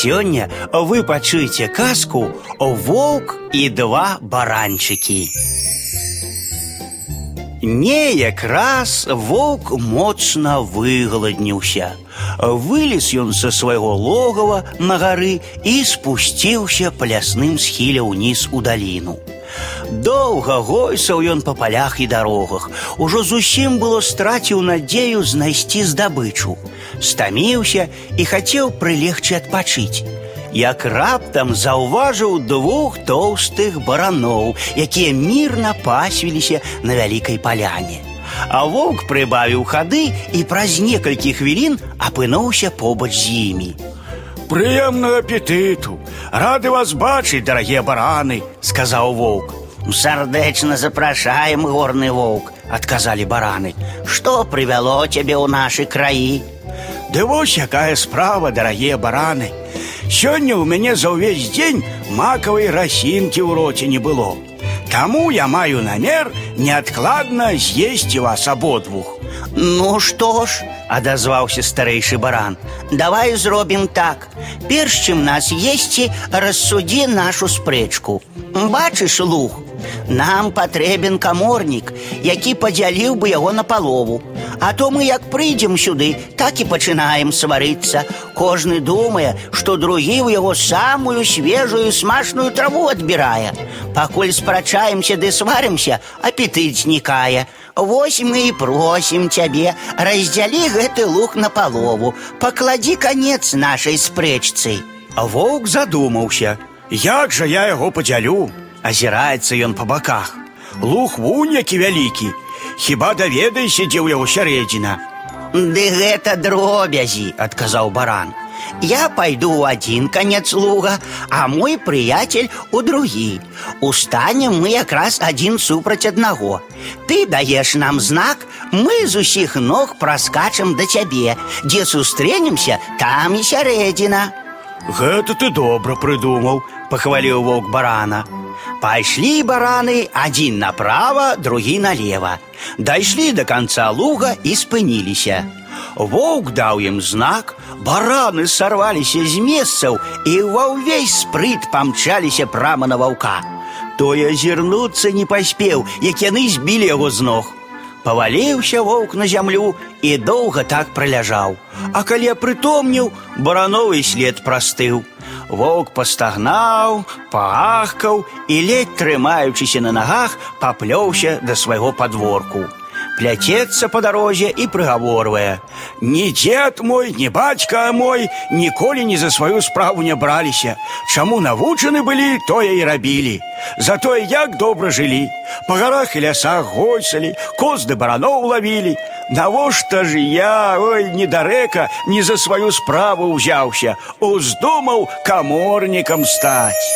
Сёння вы пачуеце казку воўк і два баранчыкі. Неяк раз воўк моцна выгаладніўся. Вылез ён са свайго логава на гары і спусціўся па лясным схіле ўніз у даліну. Доўга гойсаў ён па палях і дарогах. Ужо зусім было страціў надзею знайсці здабычу стаміўся і хацеў прылегчы адпачыць. Як раптам заўважыў двух тоўстых бараноў, якія мірна пасвіліся на вялікай паляне. А воўк прыбавіў хады і праз некалькі хвілін апынуўся побач з імі. Прыемнага апетыту, рады вас бачыць, дарагія бараны, сказаў воўк. Сардэчна запрашаем горны воўк, адказалі бараны. Што прывяло цябе ў нашы краі? Ды вось якая справа, дарагія бараны. Сёння ў мяне за ўвесь дзень макавай расінкі ў роце не было. Таму я маю намер неадкладна з'есці вас абодвух. Ну што ж, адазваўся старэйшы баран. Давай зробім так. Перш чым нас есці, рассудзі нашу спрэчку. Бачыш лух, нам патрэбен каморнік, які падзяліў бы яго на палову. А то мы як прыйдзем сюды, так і пачынаем сварыцца. Кожны думае, што другі ў яго самую свежую смачную траву адбірае. Пакуль спрачаемся ды сварымся, апетыт знікае. Вось мы і просім цябе, раздзялі гэты лук на палову, пакладзі канец нашай спрэчцы. А воўк задумаўся: Як жа я яго падзялю? Азіраецца ён па баках. Лух вунь які вялікі, Хіба даведайся, дзе ў яго сярэдзіна. Ды гэта дробязі, адказаў баран. Я пайду ў адзін канец луга, а мой прыяцель у другі. Устанем мы якраз адзін супраць аднаго. Ты даеш нам знак, мы з усіх ног праскачам да цябе, дзе сустрэнемся, там і сярэдзіна. Гэта ты добра прыдумаў, пахваліў воўк барана. Пайшлі бараны адзін направа, другі налево. Дайшлі до конца луга і спыніліся. Воўк даў ім знак, бараны сарваліся з месцаў і ва ўвесь спрыт памчаліся прама на ваўка. Той азірнуцца не паспеў, як яны збілі яго з ног. Паваліўся воўк на зямлю і доўга так праляжаў. А калі прытомніў, барановы след прастыў. Воўк пастагнаў, паахкаў і ледь трымаючыся на нагах, паплёўся да свайго падворку. Пляцецца па дарозе і прыгаворвае: Ні дзед мой, ні бацька мой ніколі ні за сваю справу не браліся. Чаму навучаны былі, тое і рабілі. Затое як добра жылі. Па гарах і лясах гойсалі, коз ды бараноў лавілі. Навошта ж я, ой, недарэка, не за сваю справу ўзяўся, уздумаў каморнікам стаць.